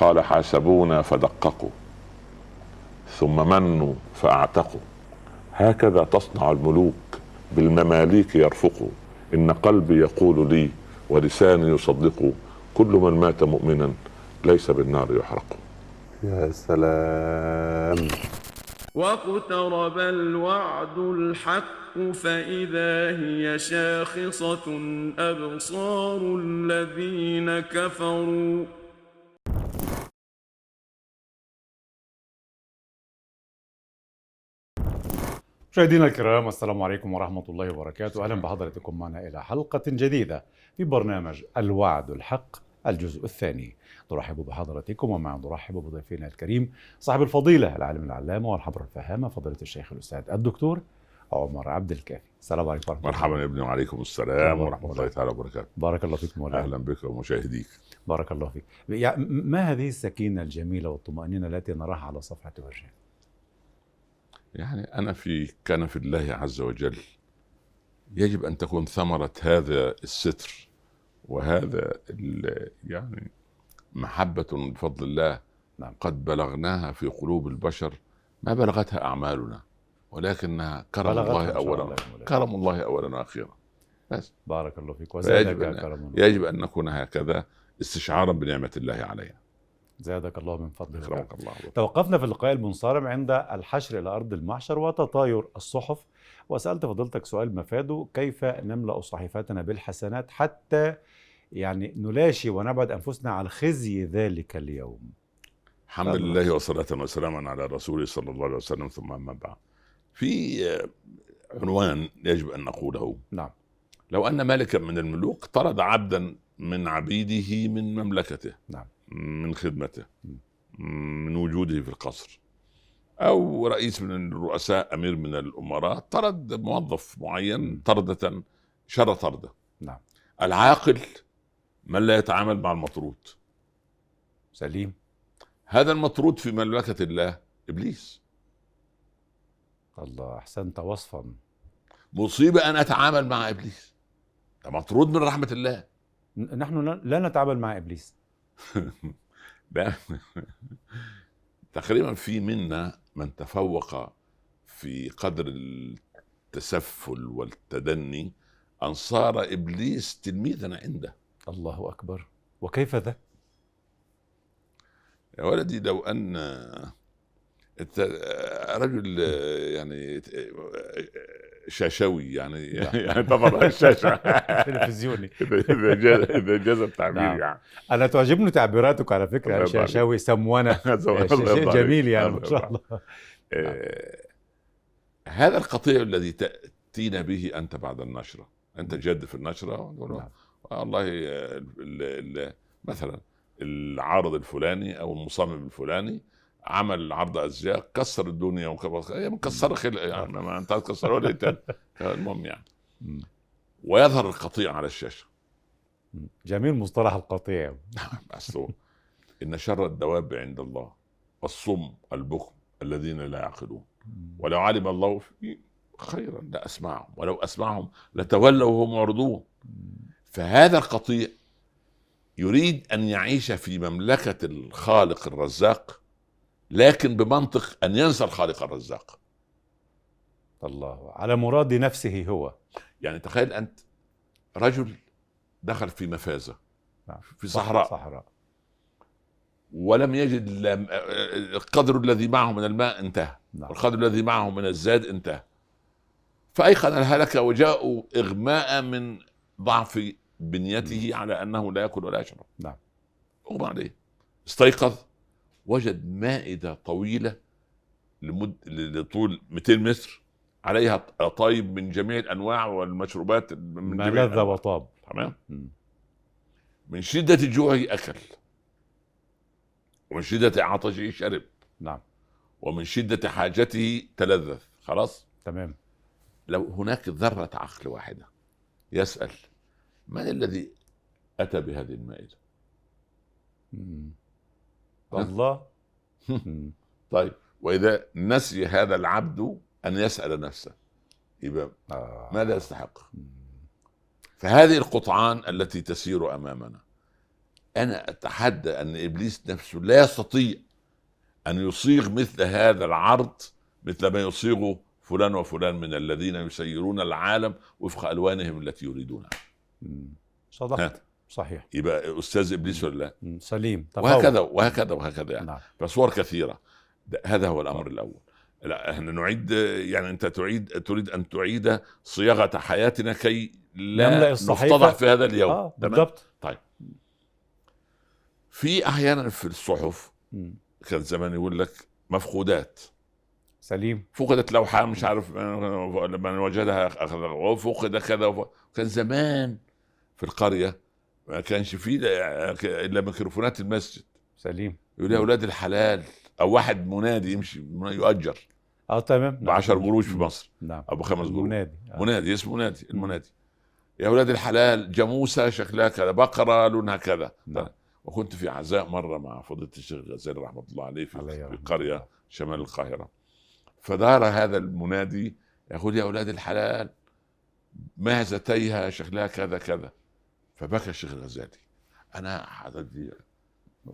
قال حاسبونا فدققوا ثم منوا فاعتقوا. هكذا تصنع الملوك بالمماليك يرفقوا. إن قلبي يقول لي ولساني يصدق كل من مات مؤمنا ليس بالنار يحرق. يا سلام. واقترب الوعد الحق فإذا هي شاخصة أبصار الذين كفروا. مشاهدينا الكرام السلام عليكم ورحمة الله وبركاته. أهلا بحضراتكم معنا إلى حلقة جديدة في برنامج الوعد الحق الجزء الثاني. نرحب بحضراتكم ومع نرحب بضيفنا الكريم صاحب الفضيلة العالم العلامة والحبر الفهامة فضيلة الشيخ الأستاذ الدكتور عمر عبد الكافي. السلام عليكم ورحمة الله. مرحبا يا ابني وعليكم السلام ورحمة الله. تعالى وبركاته. بارك الله فيك مولانا. أهلا بك ومشاهديك. بارك الله فيك. يعني ما هذه السكينة الجميلة والطمأنينة التي نراها على صفحة وجهك؟ يعني أنا في كان في الله عز وجل يجب أن تكون ثمرة هذا الستر وهذا يعني محبة بفضل الله. نعم. قد بلغناها في قلوب البشر ما بلغتها أعمالنا ولكنها كرم الله مولانا. كرم الله اولا وأخيرا. بس. بارك الله فيك. وزادك أن- كرم الله. يجب أن نكون هكذا استشعارا بنعمة الله علينا. زادك الله من فضله. اكرمك الله توقفنا في اللقاء المنصرم عند الحشر إلى أرض المحشر وتطاير الصحف. وسألت فضيلتك سؤال مفاده كيف نملأ صحيفتنا بالحسنات حتى يعني نلاشي ونبعد أنفسنا عن خزي ذلك اليوم؟ الحمد الله. لله وصلاة وسلاما على رسوله صلى الله عليه وسلم. ثم أما بعد. في عنوان يجب أن نقوله. نعم. لو أن ملكا من الملوك طرد عبدا من عبيده من مملكته. نعم. من خدمته. من وجوده في القصر. أو رئيس من الرؤساء أمير من الأمراء طرد موظف معين. طردة شر طردة. نعم. العاقل من لا يتعامل مع المطرود. سليم. هذا المطرود في مملكة الله إبليس. الله أحسنت وصفا. مصيبة أن أتعامل مع إبليس. ده مطرود من رحمة الله. نحن لا- لا نتعامل مع إبليس. تقريبا في منا من تفوق في قدر التسفل والتدني أن صار إبليس تلميذا عنده الله أكبر وكيف ذا؟ يا ولدي لو أنت رجل يعني شاشوي يعني يعني طبعا الشاشة تلفزيوني. إذا جاز التعبير نعم. يعني. أنا تعجبني تعبيراتك على عليك. شاشاوي سمونة الله شيء جميل يعني. ما شاء الله. آه، هذا القطيع الذي تأتينا به أنت بعد النشرة. أنت جد في نعم. والله آه، مثلا العارض الفلاني أو المصمم الفلاني عمل عرض ازياء كسر الدنيا وكبر هي مكسره خلق يعني ما انت هتكسر ولا إيه تاني؟ المهم يعني. ويظهر القطيع على الشاشة. جميل مصطلح القطيع. بس هو إن شر الدواب عند الله الصم البكم الذين لا يعقلون. ولو علم الله في خيرا لأسمعهم ولو أسمعهم لتولوا وهم معرضون. فهذا القطيع يريد أن يعيش في مملكة الخالق الرزاق لكن بمنطق أن ينسى الخالق الرزاق. الله على مراد نفسه هو. يعني تخيل أنت رجل دخل في مفازة نعم. في صحراء صحراء. ولم يجد القدر الذي معه من الماء انتهى نعم. والقدر الذي معه من الزاد انتهى. فأيقن الهلكة وجاءوا إغماء من ضعف بنيته على أنه لا يأكل ولا يشرب. نعم. أغمى عليه. استيقظ. وجد مائدة طويلة لمد لطول 200 متر عليها طيب من جميع الأنواع والمشروبات من ما لذ. وطاب. تمام. من شدة جوعه أكل ومن شدة عطشه شرب نعم. ومن شدة حاجته تلذذ. خلاص؟ تمام. لو هناك ذرة عقل واحدة يسأل من الذي أتى بهذه المائدة؟ مم. الله. طيب وإذا نسي هذا العبد أن يسأل نفسه يبقى آه. ماذا يستحق. فهذه القطعان التي تسير أمامنا أنا أتحدى أن إبليس نفسه لا يستطيع أن يصيغ مثل هذا العرض مثل ما يصيغه فلان وفلان من الذين يسيرون العالم وفق ألوانهم التي يريدونها. صدقت صحيح. يبقى أستاذ إبليس ولا لا. سليم تفاوض. وهكذا وهكذا وهكذا يعني. نعم. فصور كثيرة. هذا هو الأمر الأول. لا إحنا نعيد يعني أنت تعيد تريد أن تعيد صياغة حياتنا كي لا. نفتضح في هذا اليوم. تمام؟ بالضبط. في أحيانا في الصحف. كان زمان يقول لك مفقودات. سليم. فقدت لوحة مش عارف لما وجدها اخذها وفقد كذا كان زمان في القرية ما كانش فيه الا ميكروفونات المسجد. سليم. يقول يا أولاد الحلال. أو واحد منادي يمشي يؤجر. آه تمام. ب 10 قروش في مصر. نعم. أو بخمس قروش. منادي آه. منادي اسمه منادي المنادي. يا أولاد الحلال جاموسة شكلها كذا بقرة لونها كذا. نعم. وكنت في عزاء مرة مع فضيلة الشيخ غزالي رحمة الله عليه في, عليه في قرية الله. شمال القاهرة. فدار هذا المنادي يقول يا أولاد الحلال معزتيها شكلها كذا كذا. فبكى الشيخ الغزالي أنا حضرتي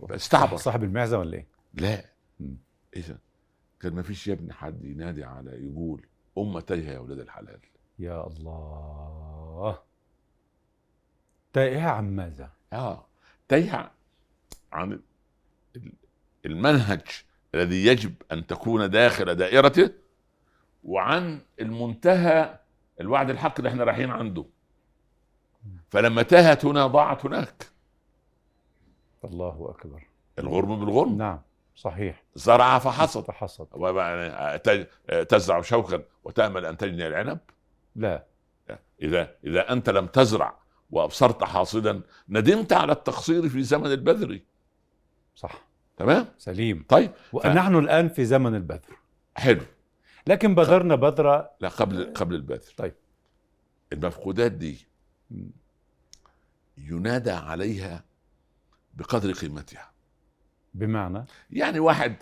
استعبر صاحب المعزة ولا إيه؟ لا. اذا كان ما فيش يا ابني حد ينادي على يقول امتيها يا أولاد الحلال. يا الله. تائهة عن ماذا؟ آه. تايهة عن ال- المنهج الذي يجب أن تكون داخل دائرته وعن المنتهى الوعد الحق اللي إحنا رايحين عنده. فلما تاهت هنا ضاعت هناك. الله أكبر. الغرم بالغرم. نعم صحيح. زرع فحصد. حصد وبقى ت- تزرع شوكا وتأمل أن تجني العنب؟ لا. إذا إذا أنت لم تزرع وأبصرت حاصدا ندمت على التقصير في زمن البذر. صح. تمام؟ سليم. طيب ونحن الآن في زمن البذر. حلو. لكن بذرنا بذرة. لا قبل قبل البذر. طيب. المفقودات دي ينادى عليها بقدر قيمتها. بمعنى؟ يعني واحد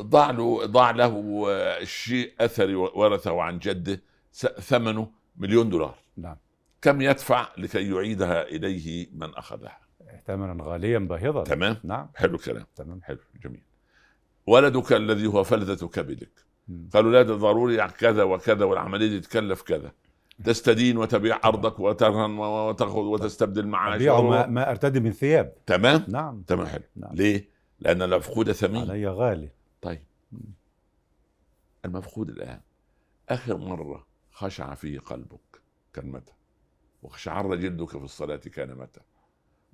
ضاع له ضاع له شيء اثري ورثه عن جده ثمنه مليون دولار. نعم. كم يدفع لكي يعيدها إليه من أخذها؟ ثمنا غاليا باهظا. تمام. نعم. حلو الكلام. تمام. حلو جميل. ولدك الذي هو فلذة كبدك. قالوا لا ده ضروري كذا وكذا والعملية دي تكلف كذا. تستدين وتبيع أرضك وترهن وتأخذ وتستبدل معاش أبيع ما, ما أرتدي من ثياب. تمام؟ نعم. تمام حلو. نعم. ليه؟ لأن المفقود ثمين. علي غالي. طيب. المفقود الآن. آخر مرة خشع فيه قلبك كان متى؟ وشعر جلدك في الصلاة كان متى؟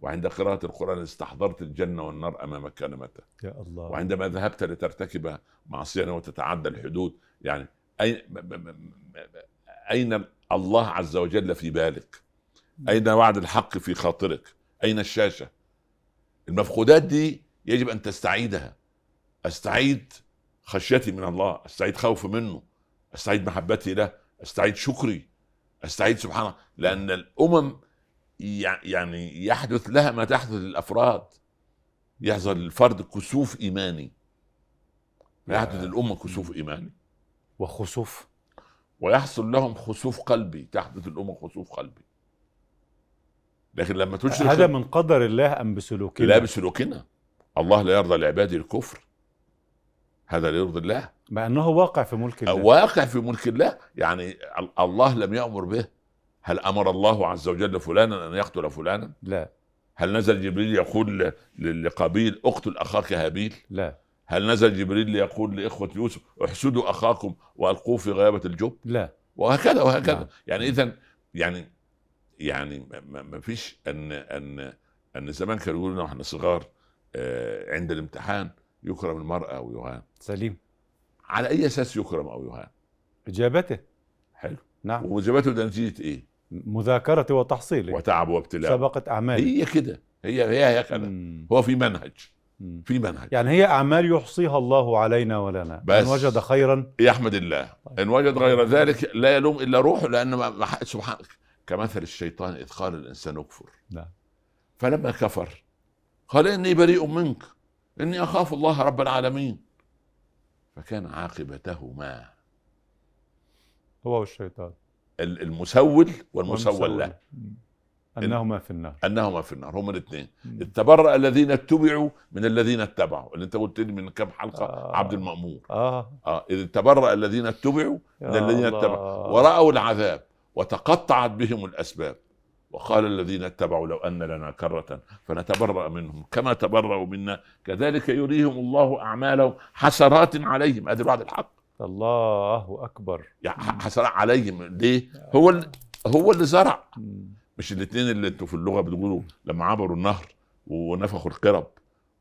وعند قراءة القرآن استحضرت الجنة والنار أمامك كان متى؟ يا الله. وعندما ذهبت لترتكب معصية وتتعدى الحدود يعني أين أين الله عز وجل في بالك. أين وعد الحق في خاطرك؟ أين الشاشة؟ المفقودات دي يجب أن تستعيدها. أستعيد خشيتي من الله أستعيد خوفي منه أستعيد محبتي له أستعيد شكري أستعيد سبحانه لأن الأمم يع- يعني يحدث لها ما تحدث للأفراد. يحصل للفرد كسوف إيماني. يحدث للأمة كسوف إيماني. وخسوف. ويحصل لهم خسوف قلبي تحدث الأمة خسوف قلبي. لكن لما تشرك هذا من قدر الله أم بسلوكنا؟ لا بسلوكنا. الله لا يرضى لعباده الكفر. هذا لا يرضي الله. مع أنه واقع في ملك الله. واقع في ملك الله. يعني ال- الله لم يأمر به. هل أمر الله عز وجل فلانا أن يقتل فلانا؟ لا. هل نزل جبريل يقول لقابيل اقتل أخاك هابيل؟ لا. هل نزل جبريل ليقول لإخوة يوسف احسدوا أخاكم وألقوه في غيابة الجب؟ لا. وهكذا وهكذا. نعم. يعني إذا يعني يعني ما- فيش أن أن أن زمان كانوا يقولوا لنا وإحنا صغار آه، عند الامتحان يكرم المرأة أو يهان. سليم. على أي أساس يكرم أو يهان؟ إجابته. حلو. نعم. وجبته ده نتيجة إيه؟ مذاكرة وتحصيل. وتعب وابتلاء. سبقت اعمال هي كده. هي هي هكذا مم. هو في منهج. في منهج. يعني هي أعمال يحصيها الله علينا ولنا. بس. من وجد خيرا. يحمد الله. إن وجد غير ذلك لا يلوم إلا روحه لأن ما- سبحان كمثل الشيطان إذ قال الإنسان اكفر. نعم. فلما كفر قال إني بريء منك إني أخاف الله رب العالمين. فكان عاقبتهما هو والشيطان. ال- المسول والمسول. له. أنهما في النار. أنهما في النار هما الاثنين. تبرأ الذين اتبعوا من الذين اتبعوا. اللي أنت قلت لي من كم حلقة؟ آه. عبد المأمور. آه. آه إذ تبرأ الذين اتبعوا من الذين الله. اتبعوا ورأوا العذاب وتقطعت بهم الأسباب. وقال الذين اتبعوا لو أن لنا كرة فنتبرأ منهم كما تبرأوا منا. كذلك يريهم الله أعمالهم حسرات عليهم. هذا الوعد الحق. الله أكبر. يعني حسرات عليهم. ليه؟ هو هو اللي زرع. مش الاثنين اللي أنتوا في اللغة بتقولوا لما عبروا النهر ونفخوا القرب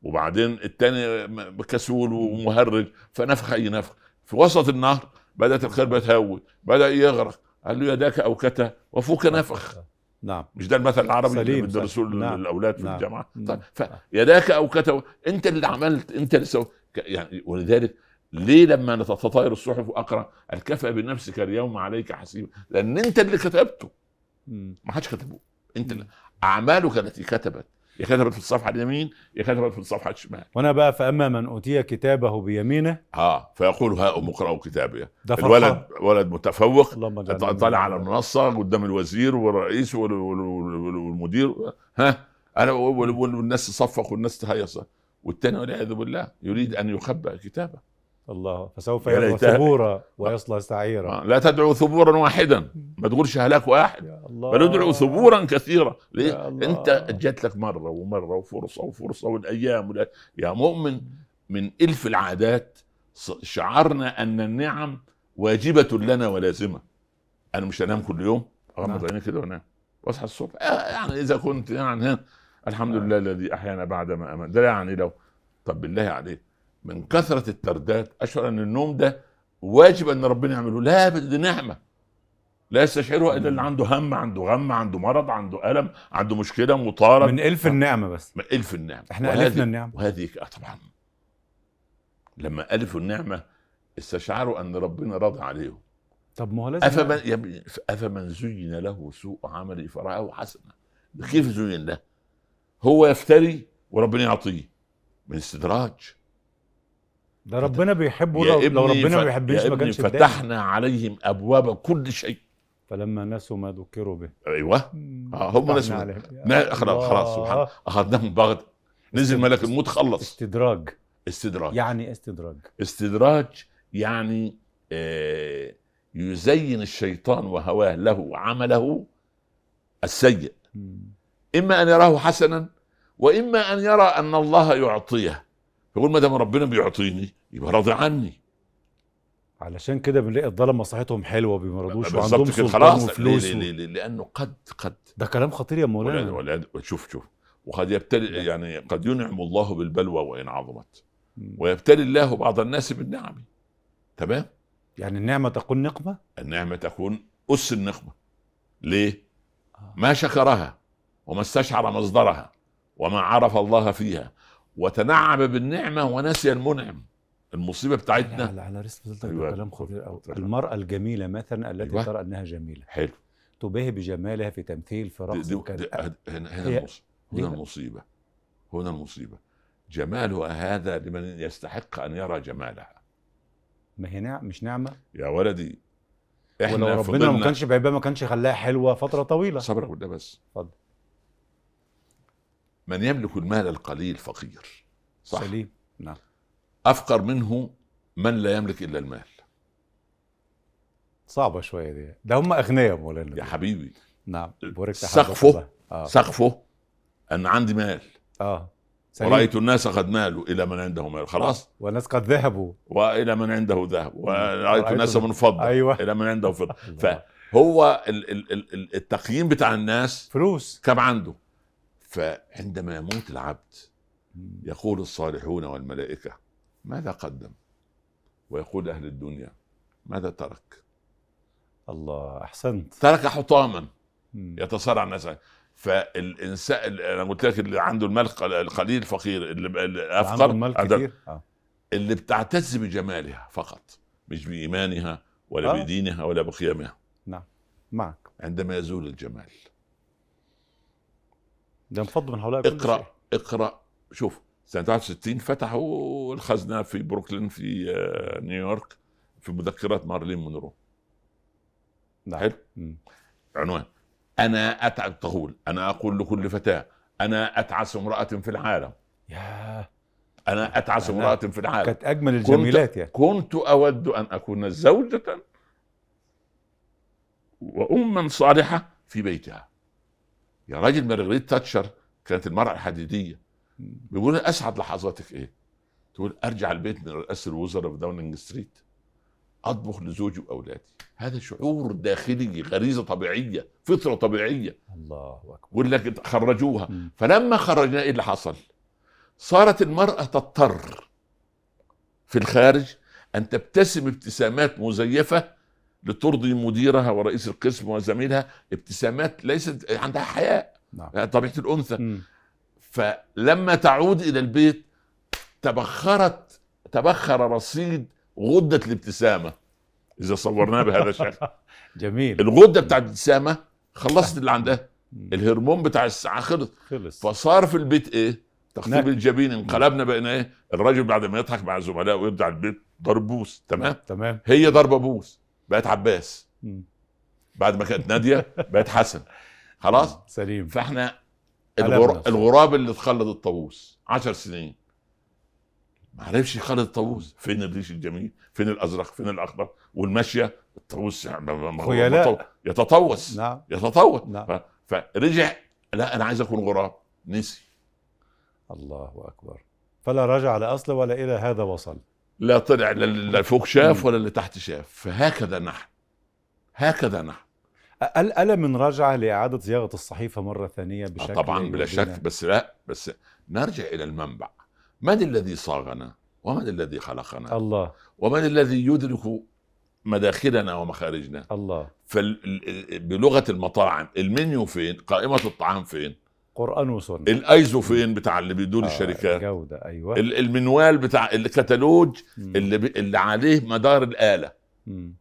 وبعدين الثاني كسول ومهرج فنفخ أي نفخ في وسط النهر بدأت القربه تهوي بدأ يغرق قال له يداك اوكته وفوك نفخ نعم مش ده المثل العربي اللي سليم، بيدرسوه. نعم. للاولاد في نعم. الجامعة مم. طيب فيداك اوكته أنت اللي عملت أنت اللي سويت يعني ولذلك ليه لما نتطاير الصحف وأقرأ الكفى بنفسك اليوم عليك حسيبا لأن أنت اللي كتبته. ما حدش كتبه. انت اعمالك التي كتبت يا كتبت في الصفحة اليمين يا كتبت في الصفحة الشمال. هنا بقى فأما من أوتي كتابه بيمينه آه فيقول هاؤم اقرأوا كتابي الولد. ولد متفوق طالع على. المنصة قدام الوزير والرئيس وال- وال- وال- والمدير. ها؟ أنا وال- وال- والناس تصفق والناس تهيص. والثاني والعياذ بالله يريد أن يخبأ كتابه. الله فسوف ليتها- ثبورا ويصلى سعيرا. لا تدعو ثبورا واحدا ما تقولش هلاك واحد يا الله بل ادعو ثبورا كثيرا يا ليه؟ الله. انت جات لك مرة ومرة وفرصة وفرصة والأيام ولا يا مؤمن من إلف العادات شعرنا أن النعم واجبة لنا ولازمة أنا مش انام كل يوم أغمض نعم. عيني كده وأنام واصحى الصبح آه يعني إذا كنت يعني الحمد نعم. لله الذي أحيانا بعد ما امن ده يعني لو طب بالله عليك من كثرة الترداد اشعر أن النوم ده واجب أن ربنا يعمله. لا بد دي نعمة. لا يستشعرها إلا اللي عنده هم عنده غم عنده مرض عنده ألم عنده مشكلة مطارد من إلف النعمة بس. من إلف النعم إحنا ألفنا النعم وهذه طبعا. لما الفوا النعمة استشعروا أن ربنا راضي عليهم. طب ما هو لازم أفمن أفمن زين له سوء عمله فرآه حسنا كيف زين له؟ هو يفتري وربنا يعطيه. من استدراج. ده ربنا بيحبه لو, لو ربنا ما بيحبنيش ما كانش. فتحنا عليهم أبواب كل شيء. فلما نسوا ما ذكروا به. أيوه. آه، هم نسوا. نا- خلاص الله. سبحان اخذناهم بغت نزل ملك الموت خلص. استدراج. استدراج. يعني استدراج. استدراج يعني آه، يزين الشيطان وهواه له عمله السيء. إما أن يراه حسنا وإما أن يرى أن الله يعطيه. يقول ما دام ربنا بيعطيني يبقى راضي عني. علشان كده بنلاقي الظلمه صحتهم حلوة ما بيمرضوش وعندهم سلطان خلاص. وفلوس ليه-. ليه- ليه- لأنه قد قد. ده كلام خطير يا ولا مولانا ولا شوف شوف. وقد يبتلي يعني قد ينعم الله بالبلوى وإن عظمت. ويبتلي الله بعض الناس بالنعم. تمام؟ يعني النعمة تكون نقمة؟ النعمة تكون أس النقمة. ليه؟ ما شكرها وما استشعر مصدرها وما عرف الله فيها. وتنعم بالنعمة ونسي المنعم. المصيبة لا بتاعتنا على رزق فضلتك أيوة. كلام خطير قوي اتفضل. المرأة الجميلة مثلا التي أيوة. ترى أنها جميلة. حلو. تباهي بجمالها في تمثيل في رقص هنا هنا ليه هنا بقى؟ المصيبة. هنا المصيبة. جمالها هذا لمن يستحق أن يرى جمالها. ما هي نعم مش نعمة. يا ولدي ولو إحنا ربنا فضلنا ما كانش بعيبها ما كانش خلاها حلوة فترة طويلة. صبرك بالله بس. اتفضل. من يملك المال القليل فقير. صح؟ سليم. نعم. أفقر منه من لا يملك إلا المال. صعبة شوية دي. ده هم أغنياء يا مولانا يا. حبيبي. نعم. بورك سقفه آه. سقفه أن عندي مال. آه. سليم. ورأيت الناس قد مالوا إلى من عنده مال. خلاص؟ والناس قد ذهبوا. وإلى من عنده ذهب. ورأيت الناس الناس- منفضه أيوة. إلى من عنده الله. فهو ال- ال- ال- ال- التقييم بتاع الناس فلوس. كم عنده؟ فعندما يموت العبد يقول الصالحون والملائكة ماذا قدم؟ ويقول أهل الدنيا ماذا ترك؟ الله أحسنت. ترك حطاما. يتصارع الناس. فالإنسان أنا قلت لك اللي عنده المال قل- القليل فقير اللي أفقر المال كتير؟ آه. اللي بتعتز بجمالها فقط مش بإيمانها ولا آه. بدينها ولا بقيمها. معك. عندما يزول الجمال. ده انفض من هؤلاء كل اقرأ شيء. اقرأ. شوف سنة 61 فتحوا الخزنة في بروكلين في آه، نيويورك في مذكرات مارلين مونرو. نعم. حلو. عنوان. أنا أتعب تقول أنا أقول لكل فتاة أنا أتعس امرأة في العالم. يا أنا أتعس امرأة في العالم. كانت أجمل الجميلات يا كنت أود أن أكون زوجة واما صالحة في بيتها. يا راجل مارغريت تاتشر كانت المرأة الحديديه بيقول أسعد لحظاتك إيه؟ تقول أرجع البيت من رئاسة الوزراء في داونينج ستريت أطبخ لزوجي وأولادي هذا شعور داخلي غريزة طبيعية فطرة طبيعية الله أكبر يقول لك خرجوها مم. فلما خرجنا إيه اللي حصل؟ صارت المرأة تضطر في الخارج أن تبتسم ابتسامات مزيفة لترضي مديرها ورئيس القسم وزميلها ابتسامات ليست عندها حياء نعم. طبيعة الأنثى. مم. فلما تعود إلى البيت تبخرت تبخر رصيد غدة الابتسامة. إذا صورناها بهذا الشكل. جميل. الغدة بتاعت الابتسامة خلصت اللي عندها. الهرمون بتاع الساعة خلص. خلص. فصار في البيت إيه؟ تخطيب نعم. الجبين. انقلبنا بقينا إيه؟ الراجل بعد ما يضحك مع زملائه ويرجع البيت ضرب بوس تمام؟ تمام. هي ضربة بوس. بقت عباس. بعد ما كانت نادية بقت حسن. خلاص؟ سليم. فاحنا الغر... الغراب اللي اتخلد الطاووس. عشر سنين. ما عرفش يخلد الطاووس. فين الريش الجميل؟ فين الأزرق؟ فين الأخضر؟ والماشية؟ الطاووس يعني يتطوس. نعم. يتطوس. نعم. ف... فرجع. لا أنا عايز أكون غراب. نسي. الله أكبر. فلا رجع لاصله ولا إلى هذا وصل. لا طلع لا- لا فوق شاف. ولا اللي تحت شاف. فهكذا نحن. هكذا نحن. ألا من رجعة لإعادة صياغة الصحيفة مرة ثانية آه بشكل طبعا بلا شك بس لا بس نرجع إلى المنبع. من الذي صاغنا؟ ومن الذي خلقنا؟ الله. ومن الذي يدرك مداخلنا ومخارجنا؟ الله. فبلغه المطاعم المنيو فين؟ قائمة الطعام فين؟ قرآن وسنة الأيزو فين بتاع اللي بيدور آه، الشركات جودة أيوة ال- المنوال بتاع الكتالوج. اللي, اللي عليه مدار الآلة مم.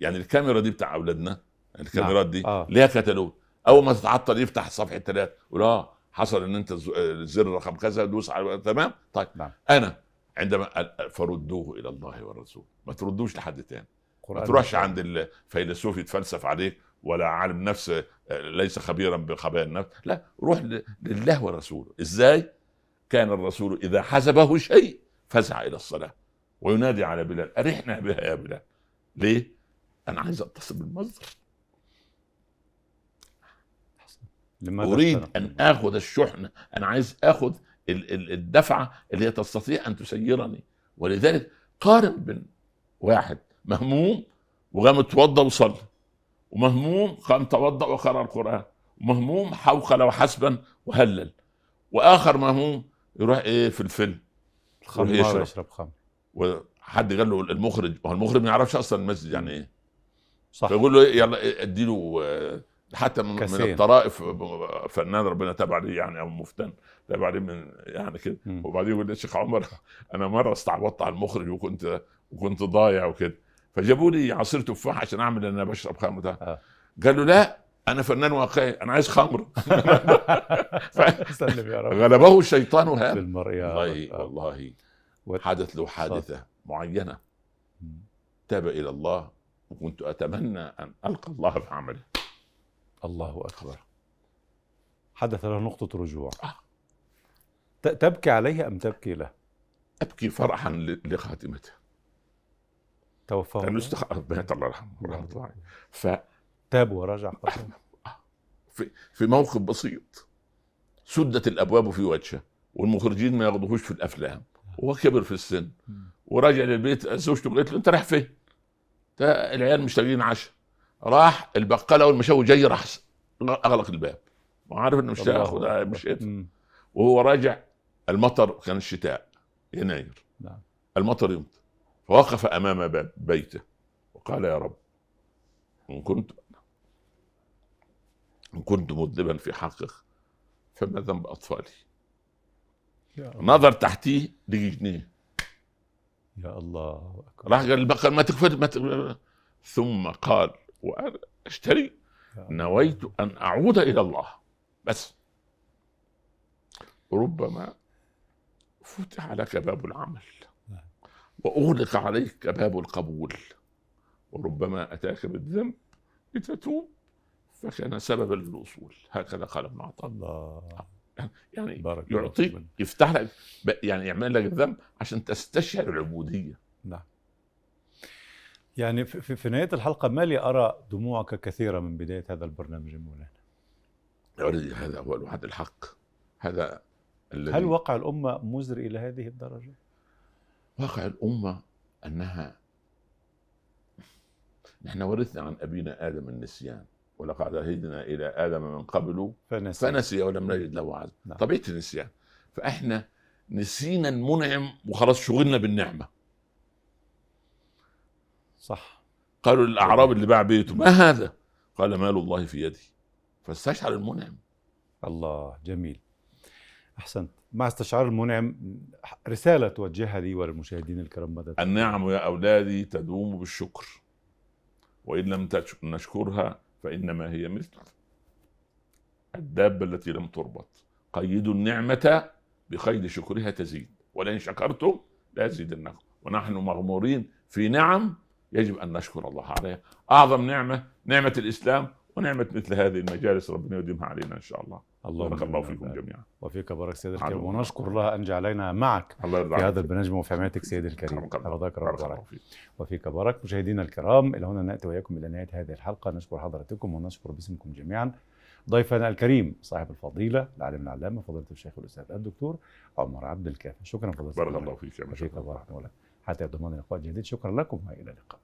يعني الكاميرا دي بتاع أولادنا الكاميرات دي آه. ليها كتالوج أول ما تتعطل يفتح صفحة ثلاثة يقول آه حصل إن أنت الزر رقم كذا دوس على تمام طيب نعم. أنا عندما فردوه إلى الله والرسول ما تردوش لحد تاني ما تروحش. عند الفيلسوف يتفلسف عليك ولا عالم نفس آه، ليس خبيرا بخبايا النفس. لا روح لله ورسوله. إزاي؟ كان الرسول إذا حزبه شيء فزع إلى الصلاة وينادي على بلال أرحنا بها يا بلال. ليه؟ أنا عايز أتصل بالمصدر. أريد؟ أن آخذ الشحنة. أنا عايز آخذ ال- ال- الدفعة اللي هي تستطيع أن تسيرني. ولذلك قارن بين واحد مهموم وقام اتوضى وصلى. ومهموم قام توضأ وقرأ القرآن ومهموم حوقل وحسبا وهلل. وآخر مهموم يروح إيه في الفيلم؟ الخمار يشرب. يشرب خمر. وحد قال له المخرج هو المخرج ما يعرفش أصلا المسجد يعني إيه. صح. فيقول له إيه يلا إيه إديله آه، حتى من, من كاسين. الطرائف آه، فنان ربنا تاب عليه يعني أو مفتن تاب عليه من يعني كده. وبعدين يقول لي الشيخ عمر أنا مرة استعبطت على المخرج وكنت وكنت ضايع وكده. فجابوا لي عصير تفاح عشان أعمل إن أنا بشرب خمر ده. آه. قال له لا أنا فنان واقعي أنا عايز خمر. سلم يا رب. غلبه الشيطان يا والله. آه. والله. حدث له حادثة معينة. تاب إلى الله وكنت أتمنى أن ألقى الله في عمله. الله أكبر. حدث له نقطة رجوع. آه. تبكي عليه أم تبكي له؟ أبكي فرحا لخاتمته. توفاه لأنه. استخ... مات الله يرحمه ورحمه الله عليه. ففي تاب ورجع قبله في موقف بسيط سدت الأبواب في وجهه والمخرجين ما ياخذوهوش في الأفلام وهو كبر في السن وراجع للبيت زوجته قالت له أنت رايح فين؟ ده العيال مش لاقيين عشاء راح البقالة شافه جاي راح أغلق الباب وعارف إنه مش هياخد. مش قادر مم. وهو راجع المطر كان الشتاء يناير نعم. المطر يمطر فوقف أمام باب بيته. وقال يا رب إن كنت إن كنت مذنبا في حقك فما ذنب أطفالي؟ يا نظر تحتيه لقي جنيه يا الله. أكبر راح قال البقر ما تكفر ما تكفر ثم قال وأنا أشتري. نويت أن أعود إلى الله. بس. ربما فتح لك باب العمل. وأغلق عليك باب القبول. وربما أتاك بالذنب لتتوب فكان سببا للوصول. هكذا قال ابن عطاء الله. يعني بارك يعطيك فيك. يفتح لك يعني يعمل لك الذنب عشان تستشعر العبودية. نعم. يعني في, في- نهاية الحلقة ما لي أرى دموعك كثيرة من بداية هذا البرنامج يا مولانا ولدي هذا هو الوعد الحق. هذا الذي هل وقع الأمة مزر إلى هذه الدرجة؟ واقع الأمة أنها نحن ورثنا عن أبينا آدم النسيان ولقد عهدنا إلى آدم من قبل فنسي. فنسي ولم نجد له عزم نعم. طبيعة النسيان. فإحنا نسينا المنعم وخلاص شغلنا بالنعمة. صح. قالوا للأعراب اللي باع بيته ما هذا؟ قال مال الله في يدي. فاستشعر المنعم. الله جميل. أحسنت. مع استشعار المنعم رسالة توجهها لي وللمشاهدين الكرام ماذا؟ النعم يا أولادي تدوم بالشكر. وإن لم نشكرها فإنما هي مثل الدابة التي لم تربط. قيدوا النعمة بقيد شكرها تزيد. ولئن شكرتم لازيدنكم ونحن مغمورين في نعم يجب أن نشكر الله عليها. أعظم نعمة نعمة الإسلام ونعمة مثل هذه المجالس ربنا يديمها علينا إن شاء الله. اللهم بارك الله. فيكم جميعا. وفيك بارك سيدي الكريم. الله. ونشكر الله أن جعلنا معك الله يرضى في هذا. البرنامج وفي حمايتك سيدي الكريم. الله. رضاك رب العالمين الله فيك. وفيك بارك مشاهدينا الكرام إلى هنا نأتي وإياكم إلى نهاية هذه الحلقة. نشكر حضراتكم ونشكر باسمكم جميعا. ضيفنا الكريم صاحب الفضيلة العالم العلامة فضيلة الشيخ الأستاذ الدكتور عمر عبد الكافي. شكرا فضيلة بارك. الله فيك يا. بارك الله حتى ضمان لقاء جديد شكرا لكم وإلى اللقاء.